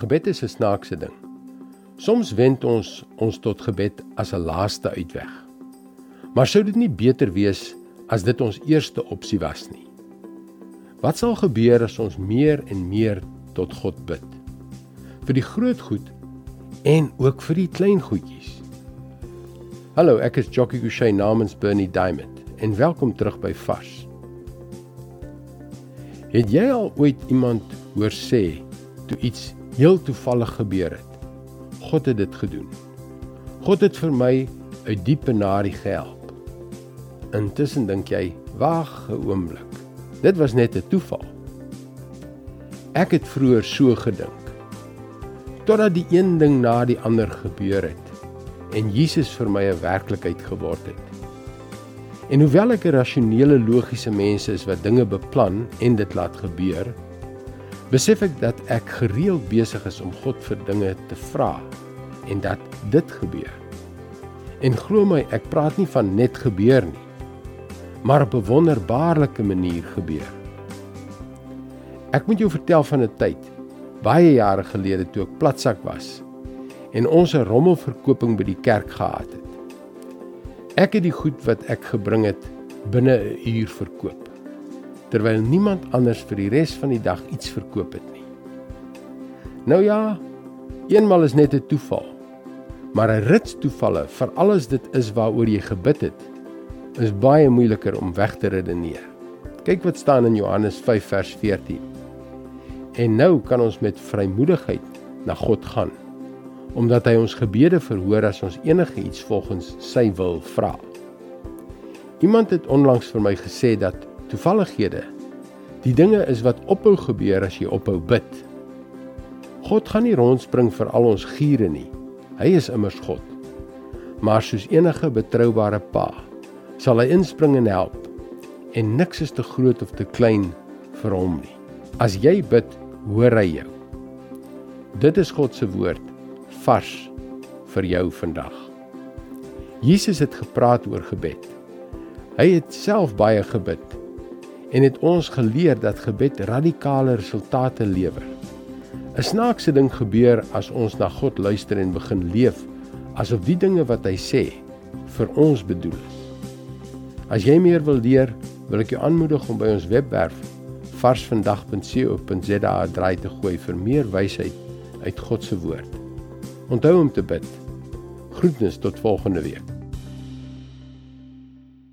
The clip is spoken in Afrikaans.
Gebed is 'n snaakse ding. Soms wend ons ons tot gebed as 'n laaste uitweg. Maar sou dit nie beter wees as dit ons eerste opsie was nie? Wat sal gebeur as ons meer en meer tot God bid? Vir die groot goed en ook vir die klein goedjies. Hallo, ek is Jockey Gouchee namens Bernie Diamond en welkom terug by Vars. Het jy al ooit iemand hoor sê toe iets heel toevallig gebeur het? God het dit gedoen. God het vir my uit diep penarie gehelp. Intussen dink jy, wag 'n oomblik. Dit was net 'n toeval. Ek het vroeër so gedink. Totdat die een ding na die ander gebeur het en Jesus vir my 'n werklikheid geword het. En hoewel ek 'n rasionele logiese mens is wat dinge beplan en dit laat gebeur, besef ek dat ek gereeld besig is om God vir dinge te vra en dat dit gebeur. En glo my, ek praat nie van net gebeur nie, maar op 'n wonderbaarlike manier gebeur. Ek moet jou vertel van 'n tyd baie jare gelede toe ek platsak was en ons 'n rommelverkoping by die kerk gehad het. Ek het die goed wat ek gebring het binne 'n uur verkoop terwyl niemand anders vir die res van die dag iets verkoop het nie. Nou ja, eenmal is net 'n toeval. Maar 'n rits toevalle, vir alles dit is waaroor jy gebid het, is baie moeiliker om weg te redeneer. Kyk wat staan in Johannes 5 vers 14. En nou kan ons met vrymoedigheid na God gaan omdat hy ons gebede verhoor as ons enige iets volgens sy wil vra. Iemand het onlangs vir my gesê dat toevallighede die dinge is wat ophou gebeur as jy ophou bid. God gaan nie rondspring vir al ons giere nie. Hy is immers God. Maar soos enige betroubare pa, sal hy inspring en help. En niks is te groot of te klein vir hom nie. As jy bid, hoor hy jou. Dit is God se woord vars vir jou vandag. Jesus het gepraat oor gebed. Hy het self baie gebid en het ons geleer dat gebed radikale resultate lewer. 'n Snaakse ding gebeur as ons na God luister en begin leef asof die dinge wat hy sê vir ons bedoel is. As jy meer wil leer, wil ek jou aanmoedig om by ons webwerf varsvandag.co.za draai te gooi vir meer wysheid uit God se woord. Onthou om te bid. Groetnis tot volgende week.